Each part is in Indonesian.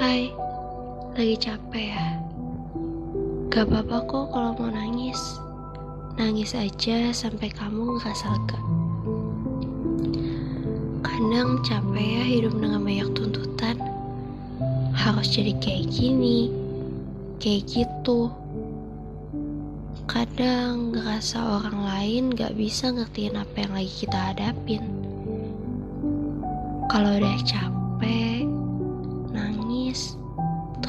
Hai, lagi capek ya? Gak apa-apa kok kalau mau nangis. Nangis aja sampai kamu ngerasa lega. Kadang capek ya hidup dengan banyak tuntutan. Harus jadi kayak gini, kayak gitu. Kadang ngerasa orang lain gak bisa ngertiin apa yang lagi kita hadapin. Kalau udah capek,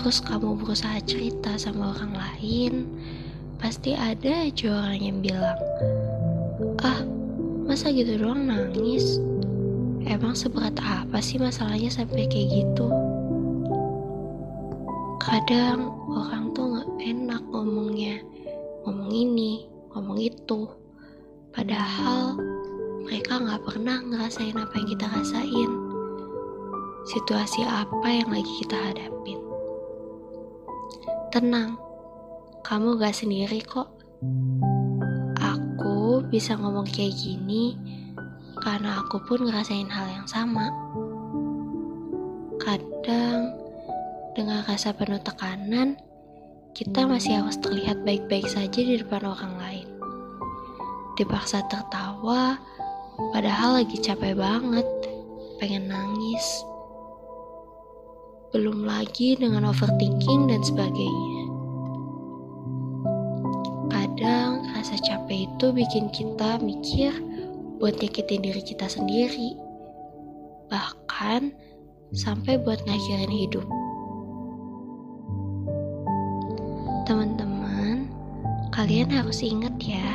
terus kamu berusaha cerita sama orang lain, pasti ada aja orang yang bilang, ah, masa gitu doang nangis? Emang seberat apa sih masalahnya sampai kayak gitu? Kadang orang tuh gak enak ngomongnya, ngomong ini, ngomong itu. Padahal mereka gak pernah ngerasain apa yang kita rasain. Situasi apa yang lagi kita hadapin. Tenang, kamu gak sendiri kok. Aku bisa ngomong kayak gini karena aku pun ngerasain hal yang sama. Kadang, dengan rasa penuh tekanan, kita masih harus terlihat baik-baik saja di depan orang lain. Dipaksa tertawa, padahal lagi capek banget, pengen nangis. Belum lagi dengan overthinking dan sebagainya. Kadang rasa capek itu bikin kita mikir buat nyakitin diri kita sendiri. Bahkan sampai buat ngakhirin hidup. Teman-teman, kalian harus ingat ya,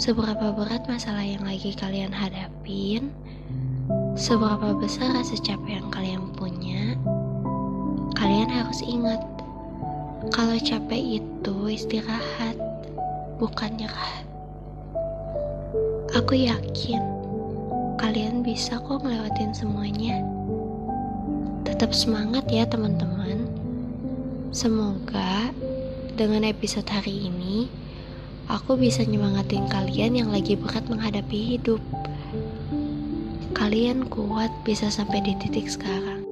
seberapa berat masalah yang lagi kalian hadapin, seberapa besar rasa capek yang kalian punya, kalian harus ingat, kalau capek itu istirahat, bukan nyerah. Aku yakin kalian bisa kok ngelewatin semuanya. Tetap semangat ya teman-teman. Semoga dengan episode hari ini aku bisa nyemangatin kalian yang lagi berat menghadapi hidup. Kalian kuat bisa sampai di titik sekarang.